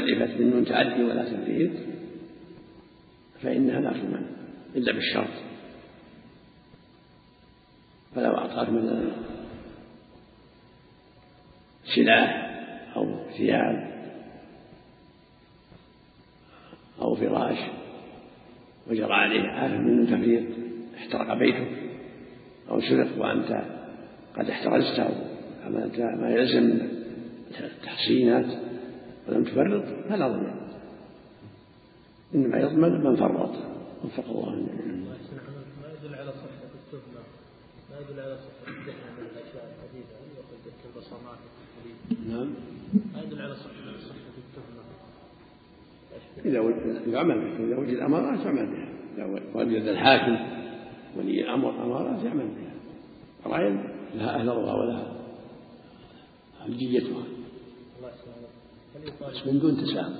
تلفت من تعدي ولا تفريط فإنها لا تمنع إلا بالشرط. فلو أعطاك مثلا سلاح أو ثياب أو فراش وجرى عليه آفة من تفريط احترق بيتك أو سرق وأنت قد احترزت أو عملت ما يلزم من التحصينات ولم تفرط فلا ضمان إنما يضمن من فرط. وفق الله ما يدل على صحة التهمة. ما يدل على صحة التهمة من الأشياء الحديثة. يأخذ كالبصمات نعم. ما يدل على صحة صحة التهمة. إذا وجد يعمل بها. إذا وجد أمارات يعمل بها. إذا وجد الحاكم ولي الأمر أمارات يعمل بها. رأي لها أثرها ولها حجيتها بس من دون تساهل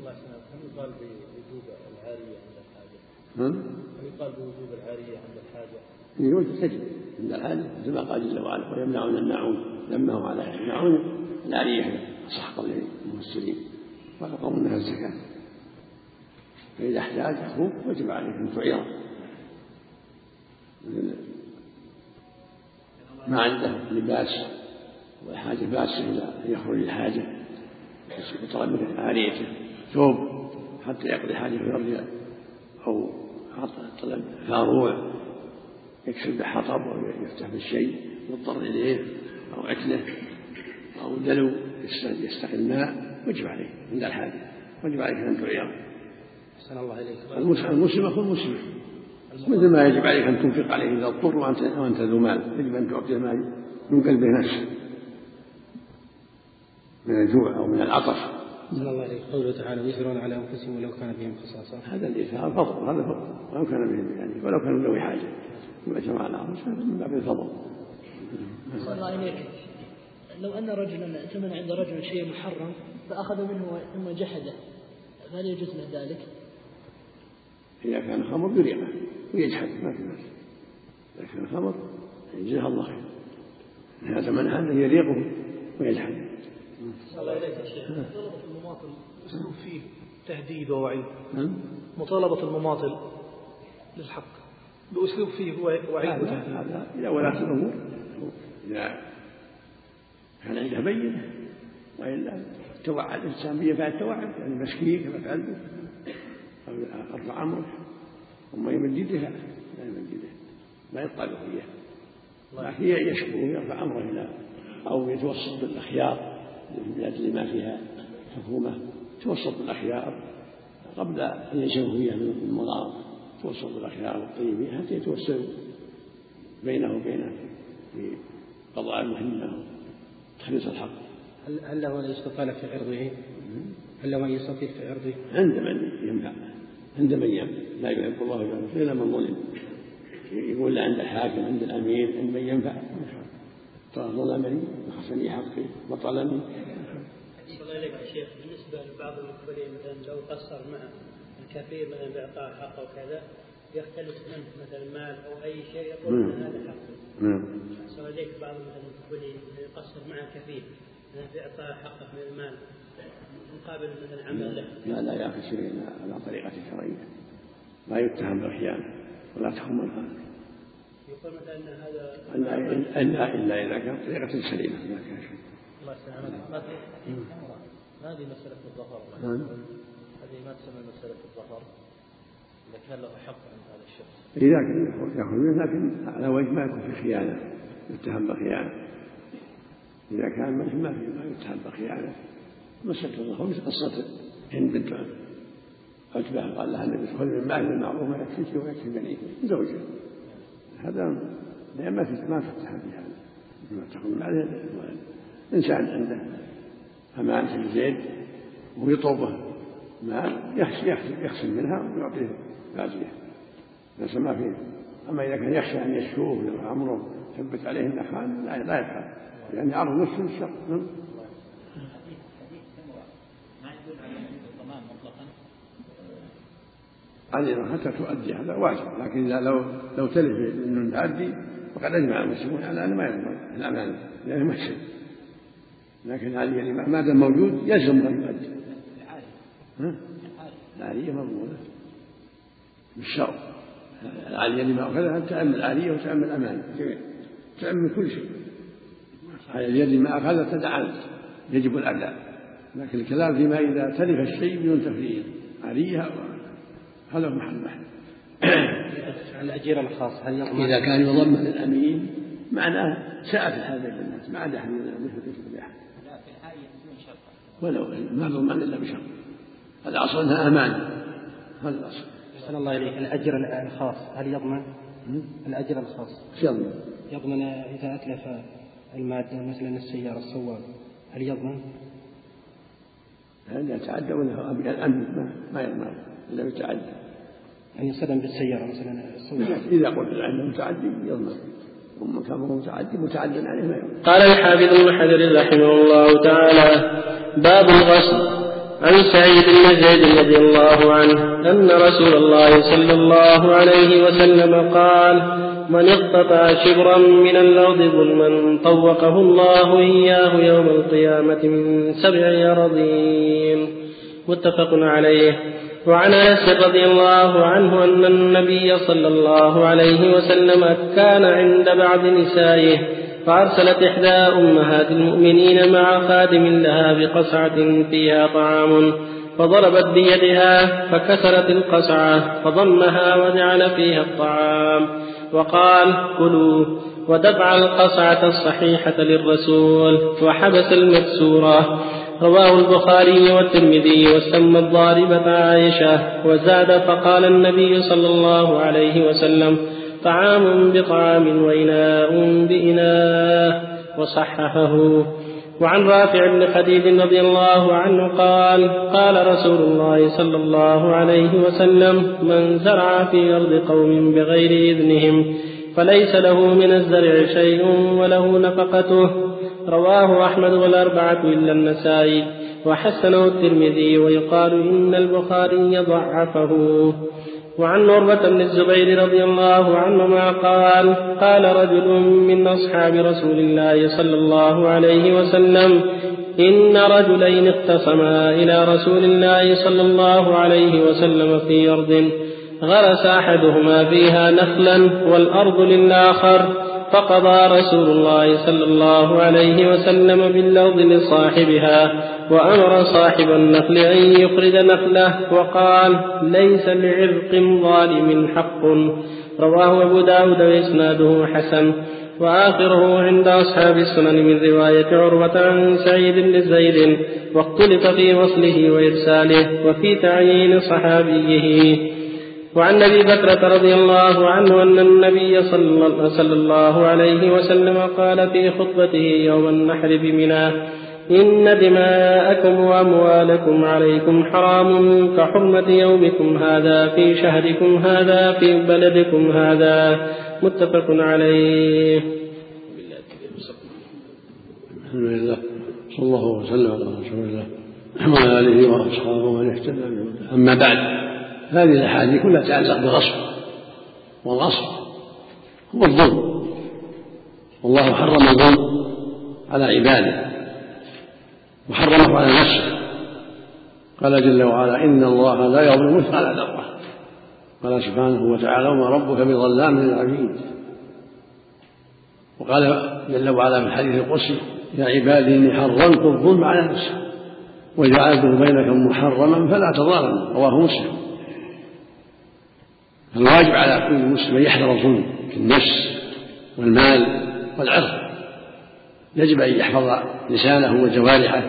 الله يسلمك هل يقال بوجوب العارية عند الحاجة؟ هل يقال بوجوب العارية عند الحاجة؟ يوجد تجب عند الحاجة مثل ما قال جل وعلا ويمنعون الماعون لما على يمنعون العارية صح قول المفسرين. ويقوم منها الزكاة. فإذا احتاج أخوك وجب عليك أن تعيره ما عنده لباس. والحاجة باسة إلى أن يخرج الحاجة يطلب منه عاريته ثوب حتى يقضي حاجة ويرجع أو طلب فاروع يكسب بحطب أو يفتح بالشيء يضطر إليه أو أكله أو دلو يستقي الماء وجب عليه عند الحاجة وجب عليك أن تعيره. أحسن الله إليك. المسلم أخو المسلم مثل ما يجب عليك أن تنفق عليه إذا اضطر وأنت ذو مال يجب أن تعطيه ما ينقل به نفسه. من الجوع أو من العطش أحسن الله إليك قوله تعالى ويثرون على أنفسهم ولو كان بهم خصاصة. هذا الإيثار فضل هذا فضل. ولو كان بهم يعني ولو كانوا ذوي حاجة. ثم جمع على هذا من باب الفضل. الله إليك. لو أن رجلا ائتمن عند رجل شيء محرم فأخذ منه ثم جحده فهل يجوز له ذلك؟ إذا كان خمر يريقه ويجحد ما في بأس. إذا كان خمر يجزاه الله خير. هذا من هذا يليقه ويجحد. الله إليك يا شيخ. مطالبة المماطل أسلوب فيه تهديد ووعيد نعم. مطالبة المماطل للحق. بأسلوب فيه وعيد هذا هذا إذا ولاة الأمور. إذا كان عنده بينة وإلا توعد الإنسان بيفعل التوعد يعني مسكين كما فعلت أو أرفع أمره ثم يمجده لا. يمجده ما يطالب إياه لكن يشكو ويرفع أمره إلى أو يتوسط بالأخيار. لأجل ما فيها حكومة توسط بالأخيار قبل أن ينشغلوا فيها من المضار توسط بالأخيار والطيبين حتى يتوسلوا بينه وبينه في قضاء المهمة وتخليص الحق هل هل له أن يستطال في عرضه؟ هل له أن يستطيل في عرضه؟ عند من ينفع عند من ينفع لا يحب الله إلا من ظلم يقول عند الحاكم عند الأمير عند من ينفع ظلمني وحسني حقي وطلبني الله يا شيخ. بالنسبة لبعض المقبلين مثلا لو قصر مع الكفير مثلا بإعطاء حقه وكذا يختلف منه مثلا مال أو أي شيء يقول نعم. هذا حقه. نعم. إليك بعض مثلا المقبلين يقصر مع الكفير مثلا بإعطاء حقه من المال مقابل مثلا عمل له لا لا يأخذ شيء على طريقة شرعية. لا يتهم بالخيانة ولا تخم الخانة يقول مثلا أن هذا إلا إلا إذا كانت طريقة سليمة. ما كان شيء. الله يسلمك. ما في ما هذه مسألة الظفر؟ نعم. هذه ما تسمى مسألة الظفر. إذا كان له حق عند هذا الشخص. إذا كان يأخذ- يأخذ منه لكن على وجه ما يكون في خيانة يتهم بالخيانة إذا كان ما في ما يتهم بالخيانة مسألة الظهر مثل قصة هند بنت عتبة قال لها النبي خذ من مال المعروف ما يكفيك ويكفي بنيك زوجها. هذا لا ما في ما في التحدي هذا. ما تقول عليه. إنسان عنده. أمانة لزيد ويطلبه مال يخشى منها ويعطيه باقيه ليس ما فيه. أما إذا كان يخشى أن يشكوه أمره ثبت عليه النخال لا يفعل. لأن يعرض نفسه للشر. علينا حتى تؤدي هذا واجب لكن إذا لو لو تلف أنه تؤدي فقد أجمع المسلمون على أن ما يضمن الأمانة لأنه محسن لكن العالية الإماء ما دام موجود؟ يلزم أن يؤدي. العالية مضمونة بالشرط العالية الإماء وكذا تعم العالية وتعم الأمان تعم كل شيء. اليد ما أخذت تدعى يجب الأداء. لكن الكلام فيما إذا تلف الشيء بدون تفريغ عالية هذا هو محل محل. الأجير الخاص هل يضمن إذا كان يضمن الأمين معناه ساءت الحال بين الناس ما عاد أحد مثل بأحد ولو ما يضمن إلا بشرط الأصل أنها أمان. هذا الأصل. أحسن الله إليك. الأجر الخاص هل يضمن؟ الأجر الخاص. يضمن. يضمن إذا أتلف المادة مثلا السيارة السواق هل يضمن؟ هل يتعدى ولا الأمن؟ ما ما يضمن. إلا يتعدى. يعني صدم بالسيارة مثلا. إذا قلت عنه متعدي يضمن ثم كان متعدي متعدى عليه ما يضمن قال الحافظ ابن حجر رحمه الله تعالى باب الغسل عن سعيد بن زيد رضي الله عنه أن رسول الله صلى الله عليه وسلم قال من اقتطع شبرا من الأرض ظلما طوقه الله إياه يوم القيامة من سبع أراضين متفق عليه. وعن انس رضي الله عنه أن النبي صلى الله عليه وسلم كان عند بعض نسائه فأرسلت إحدى أمهات المؤمنين مع خادم لها بقصعة فيها طعام فضربت بيدها فكسرت القصعة فضمها وجعل فيها الطعام وقال كلوا ودفع القصعة الصحيحة للرسول وحبس المكسورة. رواه البخاري والترمذي وسمى الضاربة عائشة وزاد فقال النبي صلى الله عليه وسلم طعام بطعام وإناء بإناء وصححه. وعن رافع بن خديج رضي الله عنه قال قال رسول الله صلى الله عليه وسلم من زرع في أرض قوم بغير إذنهم فليس له من الزرع شيء وله نفقته رواه أحمد والأربعة إلا النسائي وحسنه الترمذي ويقال إن البخاري ضعفه. وعن عروة بن الزبير رضي الله عنهما قال قال رجل من أصحاب رسول الله صلى الله عليه وسلم إن رجلين اختصما إلى رسول الله صلى الله عليه وسلم في أرض غرس أحدهما فيها نخلا والأرض للآخر. فقضى رسول الله صلى الله عليه وسلم باللوظ لصاحبها وأمر صاحب النخل أن يخرج نخله وقال ليس لعرق ظالم حق. رواه أبو داود وإسناده حسن. وآخره عند أصحاب السنن من رواية عروة عن سعيد بن زيد واختلف في وصله وإرساله وفي تعيين صحابيه. وعن أبي بكرة رضي الله عنه أن النبي صلى الله عليه وسلم قال في خطبته يوم النحر بمنى إن دماءكم وأموالكم عليكم حرام كحرمة يومكم هذا في شهركم هذا في بلدكم هذا متفق عليه. الحمد لله صلى الله وسلم على رسول الله وعلى آله وأصحابه ومن اهتدى أما بعد هذه الأحاديث كلها تتعلق بالغصب والغصب هو الظلم. والله حرم الظلم على عباده وحرمه على نفسه. قال جل وعلا إن الله لا يظلم مثقال ذرة. قال سبحانه وتعالى وما ربك بظلام للعبيد. وقال جل وعلا في الحديث القدسي يا عبادي إني حرمت الظلم على نفسي وجعلته بينكم محرما فلا تظالموا. رواه مسلم. فالواجب على كل مسلم أن يحذر الظلم في النفس والمال والعرض. يجب أن يحفظ لسانه وجوارحه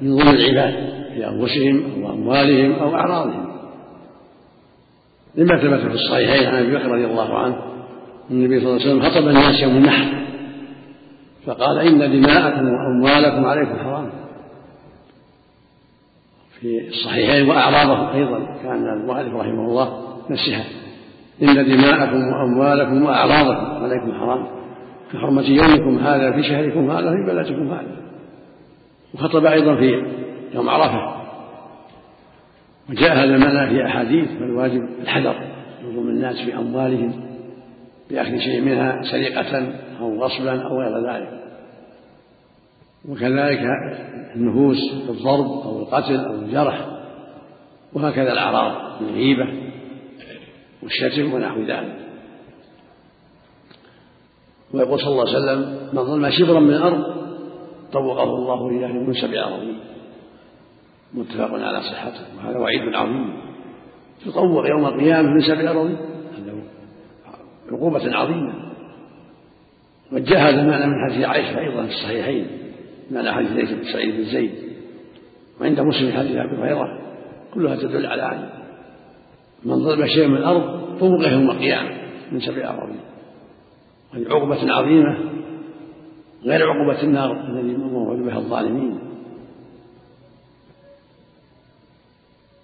من ظلم العباد في أنفسهم أو أموالهم أو أعراضهم. لما ثبت في الصحيحين عن أبي بكر رضي الله عنه النبي صلى الله عليه وسلم خطب الناس يوم النحر فقال إن دماءكم وأموالكم عليكم حرام. في الصحيحين وأعراضهم أيضا كان المؤلف رحمه الله نسها إن دماءكم وأموالكم وأعراضكم عليكم حرام كحرمة يومكم هذا في شهركم هذا في بلدكم هذا. وخطب أيضا في يوم عرفة. وجاء هذا المعنى في أحاديث فالواجب الحذر من الناس في أموالهم بأخذ شيء منها سرقة أو غصبا أو غير ذلك. وكذلك النفوس بالضرب أو القتل أو الجرح وهكذا الأعراض من الغيبة. والشتم ونحو ذلك. ويقول صلى الله عليه وسلم من ظلم شبرا من الأرض طوقه الله إياه من سبع أراضين متفق على صحته. وهذا وعيد عظيم. تطوق يوم القيامة من سبع أراضين عقوبة عظيمة. وجاء هذا المعنى من حديث عائشة أيضا في الصحيحين. معنى حديث ليس بن سعيد بن زيد. وعند مسلم حديث أبي هريرة كلها تدل على من ظلم شيئا من الأرض طوقه يوم القيامة من سبع أراضين. وهي عقوبة عظيمة غير عقوبة النار الذي موعد بها الظالمين.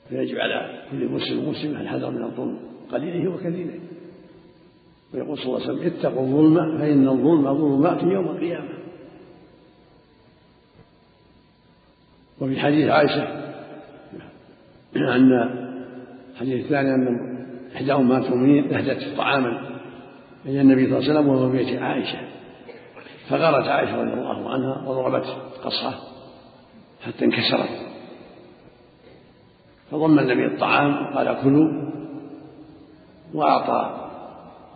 فيجب على كل مسلم ومسلم الحذر من الظلم قليله وكثيره. ويقول صلى الله عليه وسلم اتقوا الظلم فإن الظلم ظلمات يوم القيامة. وفي حديث عائشة أن الحديث الثاني أن إحدى أمهات المؤمنين أهدت طعاما إلى النبي صلى الله عليه وسلم وهو في بيت عائشة. فغارت عائشة رضي الله عنها وضربت قصعة حتى انكسرت. فضم النبي الطعام وقال كلوا وأعطى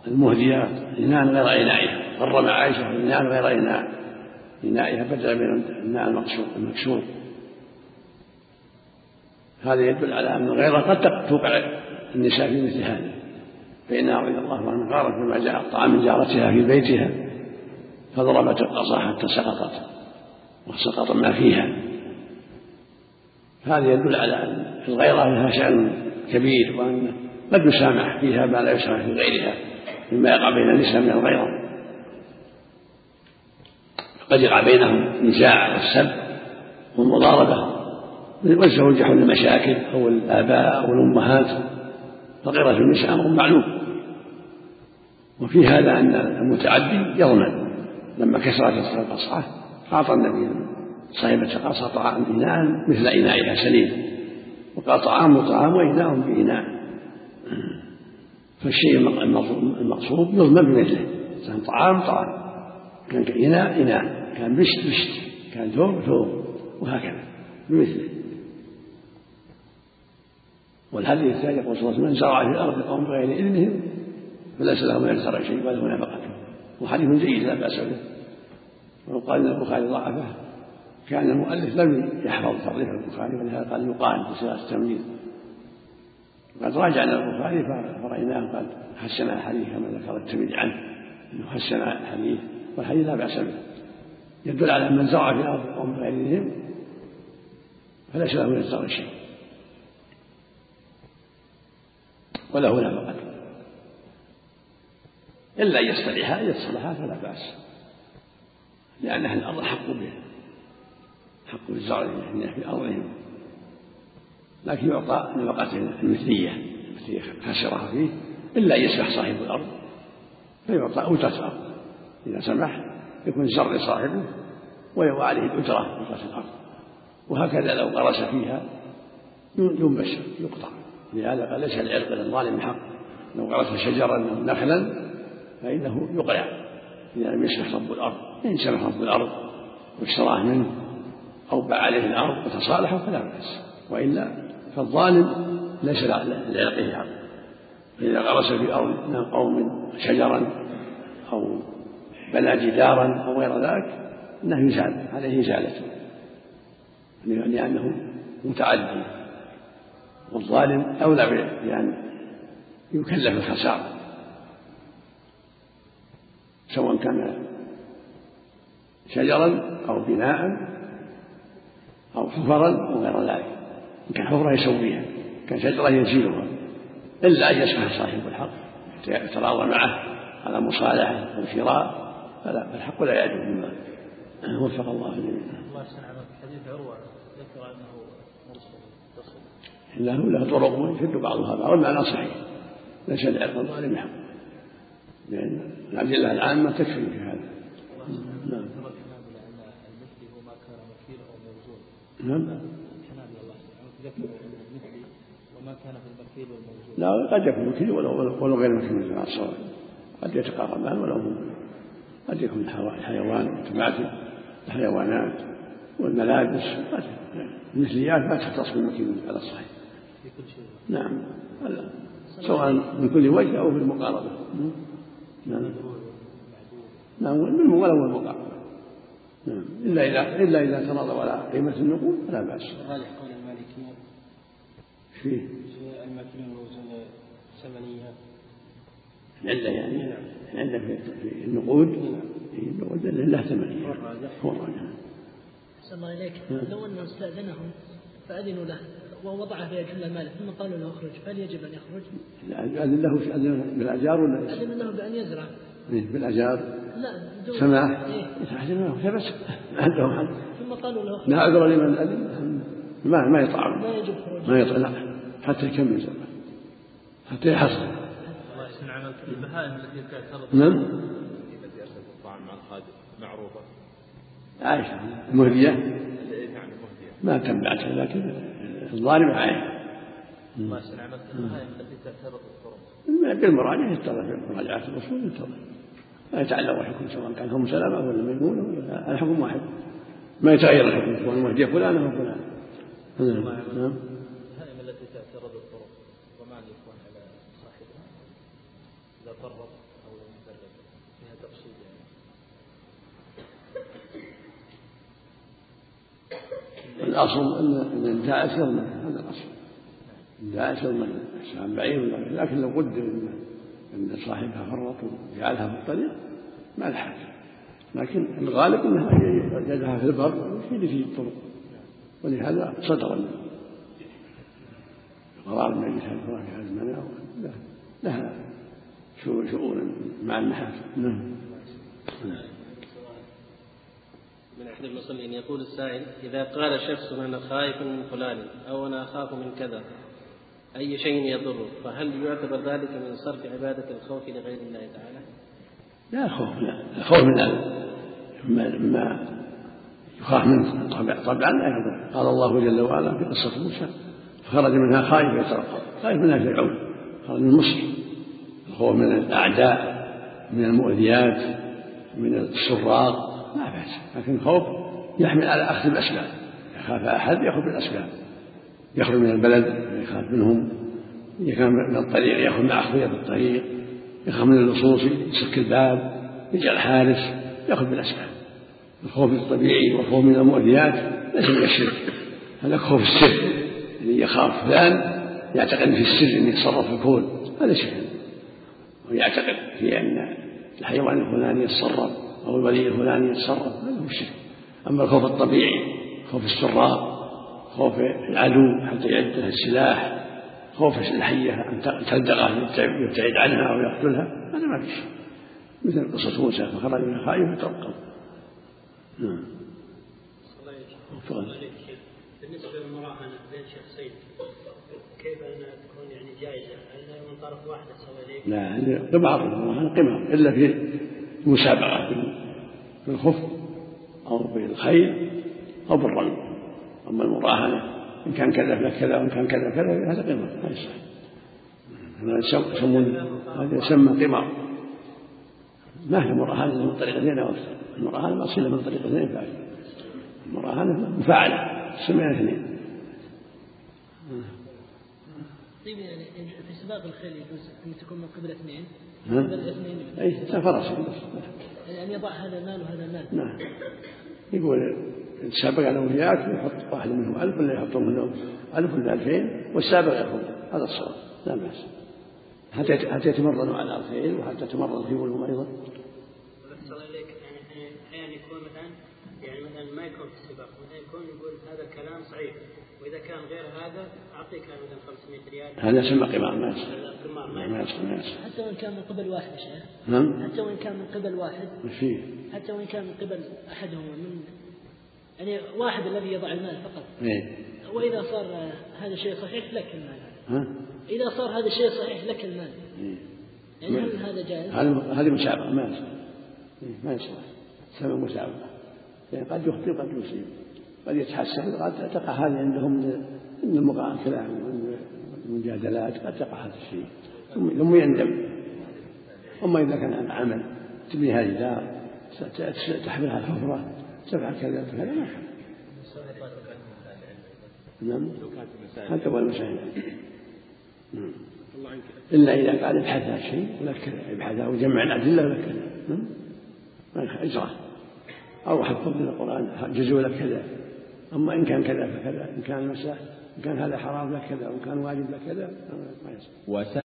المهدية إناء غير إنائها. غرم عائشة إناء غير إناء إنائها بدل من الإناء المكسور. هذا يدل على أن الغيرة قد توقع النساء في مثل هذا. فإنها رضي الله عنها غارت لما جاء الطعام من جارتها في بيتها فضربت القصا حتى سقطت وسقط ما فيها. هذا يدل على أن الغيرة لها شأن كبير وأن قد يسامح فيها ما لا يسامح في غيرها مما يقع بين النساء من الغيرة قد يقع بينهم نزاع والسب والمضاربة. والزوج يحل المشاكل أو الآباء أو الأمهات. فغيرة النساء أمر معلوم. وفي هذا أن المتعدي يضمن لما كسرت القصعة أعطى النبي. صاحبة طعام إناء مثل إنائها سليم. وقال طعام طعام وإناء بإناء. فالشيء المقصود يضمن بمثله كان طعام طعام. كان إناء إناء. كان بشت بشت. كان ثوب ثوب وهكذا. بمثله. والحديث الثاني يقول صلى الله عليه وسلم من زرع في الأرض قوم بغير اذنهم فليس له من الزرع شيء وله نفقته وحديث جيد لا بأس به. ويقال إن البخاري ضعفه. كان المؤلف لم يحفظ تضعيف البخاري ولهذا قال يقال بصيغه التمييز وقد راجعنا البخاري فرأيناه قد حسن الحديث كما ذكر الترمذي عنه إنه حسن الحديث والحديث لا بأس به. يدل على من زرع في الأرض قوم بغيرهم فليس له من الزرع شيء. وله نفقة إلا أن يصطلحها إذا اصطلحا فلا بأس. لأن أهل الأرض حق به حق بالزرع في أرضهم. لكن يعطى نفقة المثلية التي خسرها فيه إلا أن يسمح صاحب الأرض. فيعطى أجرة الأرض. إذا سمح يكون الزرع لصاحبه وعليه الأجرة أجرة الأرض. وهكذا لو غرس فيها ينبش يقطع. لهذا قال ليس العرق للظالم حق. لو غرس شجرا أو نخلا فإنه يقلع. إذا لم يسمح رب الأرض. إن سمح رب الأرض واشتراه منه أو باع عليه الأرض وتصالحوا فلا بأس. وإلا فالظالم ليس لعرقه حق. فإذا غرس في ارض من قوم شجرا أو بنى جدارا أو غير ذلك إنه يزال. عليه ازالته لأنه متعدي. والظالم أولى بأن يكلف الخسارة سواء كان شجرا أو بناء أو حفرا أو غير ذلك إن كان حفرة يسويها كان شجرة يزيلها إلا أن يسمح صاحب الحق يتراضى معه على مصالحة وشراء فلا الحق لا يعجب مما وفق الله جميعا. الله يسلمك. حديث عروة ذكر أنه له له طرق يشد بعضها والمعنى صحيح. ليس لعرض الظالم حق لأن الأدلة العامة تكفي في هذا. نعم. نعم كان في والموزون لا قد يكون مكيل ولو, غير مكيل مع الصواب قد يتقاربان ولو قد يكون الحيوان متماثل الحيوانات والملابس المثليات ما تختص بالمكين على الصحيح. نعم. سواء من كل وجه أو بالمقاربة نعم. نعم. ولو المقاربة. نعم. إلا إذا إلا إذا تناظر على قيمة النقود فلا بأس. راجح قول المالكية. فيه. في المكيل الموزون ثمنية العلة يعني؟ نعم. العلة في النقود؟ في النقود لله ثمنية هو الراجح. أحسن الله إليك. لو أنه أستأذنهم فأذنوا له. ووضع في جل المال ثم قالوا له اخرج. فهل يجب أن يخرج؟ أذن له أذن بالأجار ولا أذن له بأن يزرع. إيه بالأجار. لا دون سماح. إيه؟ يتحسن له فبس عندهم حد ثم قالوا له اخرج. لا عذر لمن أذن ما ما يطعم ما يجب خروج ما يطعم لا. حتى يكمل زمن حتى يحصل. الله يحسن عملك. البهائم التي تعترض نعم. التي ارسلت الطعام مع الخادم معروفة. عائشة مهدية؟ يعني مهدية. ما تبعتها لكن الظالم يحسن عملك البهائم التي تعترض الطرق بالمراجعة يتضح في مراجعة الرسول يتضح لا يتعلق الحكم سواء كان هم سلامة ولا ميمونة ولا الحكم واحد. ما يتغير الحكم تكون المهدية فلانة وفلانة نعم نعم البهائم التي تعترض الطرق وما يكون على صاحبها إذا قرب أو لم يفرق فيها تقصيد يعني الأصل أن الجائز يضمن هذا الأصل. الجائز يضمن عن بعيد ولا لكن لو قدر أن أن صاحبها فرط وجعلها في الطريق ما له لكن الغالب أنها يجعلها في البر ويشيل في الطرق. ولهذا صدر قرار مجلس القرى في هذا المنام لها شؤون مع المحاكم نعم. من أحد المصلين يقول السائل إذا قال شخص أنا خائف من فلان أو أنا أخاف من كذا أي شيء يضره؟ فهل يعتبر ذلك من صرف عبادة الخوف لغير الله تعالى؟ لا خوف لا. الخوف من ما ما يخاف منه. طبعا طبعا لا يضر قال الله جل وعلا في قصة موسى فخرج منها خائف يترقب. خائف منها فرعون. خرج من مصر. الخوف من الأعداء من المؤذيات من السراق. بأس لكن خوف يحمل على أخذ الأسباب يخاف أحد يأخذ بالأسباب يخرج من البلد يخاف منهم يخاف من الطريق يأخذ مع أخويا في الطريق يخاف من اللصوص يسك الباب يجعل حارس يأخذ بالأسباب الخوف الطبيعي والخوف من المؤذيات ليس من الشرك هذا خوف السر اللي يخاف فلان يعتقد في السر أن يتصرف الكون هذا شرك. ويعتقد في أن الحيوان الفلاني يتصرف. أو الولي الفلاني يتصرف هذا هو الشرك أما الخوف الطبيعي خوف السراء خوف العدو حتى يعد له السلاح خوف الحية أن تلدغه يبتعد عنها أو يقتلها هذا ما في شيء. مثل قصة موسى فخرج من خائف فترقب نعم. بالنسبة للمراهنة بين شخصين كيف أنها تكون يعني جائزة؟ هل من طرف واحد تصل إليك؟ لا قمار المراهنة قمار. إلا في المسابقة في الخف أو في الخيل أو بالرمي. أما المراهنة إن كان كذا فلك كذا وإن كان كذا كذا هذا قمار لا يصح هذا يسمون هذا يسمى قمار. ما هي مراهنة من طريق اثنين أو أكثر. المراهنة مأصولة من طريق اثنين فعلا المراهنة مفاعلة سمعنا اثنين. طيب يعني في سباق الخيل يجوز أن تكون من قبل اثنين؟ اثنين. أي فرس يعني أن يضع هذا المال وهذا المال. نعم. يقول السابق أنا وياك يحط واحد منهم ألف ولا يحط منهم ألف ولا ألفين والسابق يأخذ هذا الصواب لا بأس. حتى حتى يتمرنوا على الخيل وحتى يتمرن في ولهم أيضا أحسن الله إليك يعني أحيانا يكون مثلا يعني مثلا ما يكون في السباق مثلا يكون يقول هذا الكلام صحيح وإذا كان غير هذا أعطيك مثلا 500 ريال. هذا يسمى قمار ما يصح حتى وإن كان من قبل واحد يا شيخ. نعم. حتى وإن كان من قبل واحد. وش فيه؟ حتى وإن كان من قبل أحدهما من يعني واحد الذي يضع المال فقط. إيه. وإذا صار هذا الشيء صحيح لك المال. ها؟ إذا صار هذا الشيء صحيح لك المال. إيه. يعني هل هذا جائز؟ هذه هذه مسابقة ما يصح. إيه، ما يصح. سبب مسابقة يعني قد يخطئ قد يصيب قد يتحسن قد تقع هذه عندهم من المقام الكلام من المجادلات قد تقع هذا الشيء ثم يندم. أما إذا كان عمل تبنيها جدار تحملها الحفرة تفعل كذا كذا ما نعم. هذا هو المسائل. نعم. إلا إذا قال ابحث عن شيء ولا كذا ابحث وجمع الأدلة ولا كذا نعم. ما اجراه أو حفظ من القرآن لك كذا. أما إن كان كذا فكذا إن كان مسألة إن كان هذا حرام لك كذا وإن كان واجب لك كذا ما يصح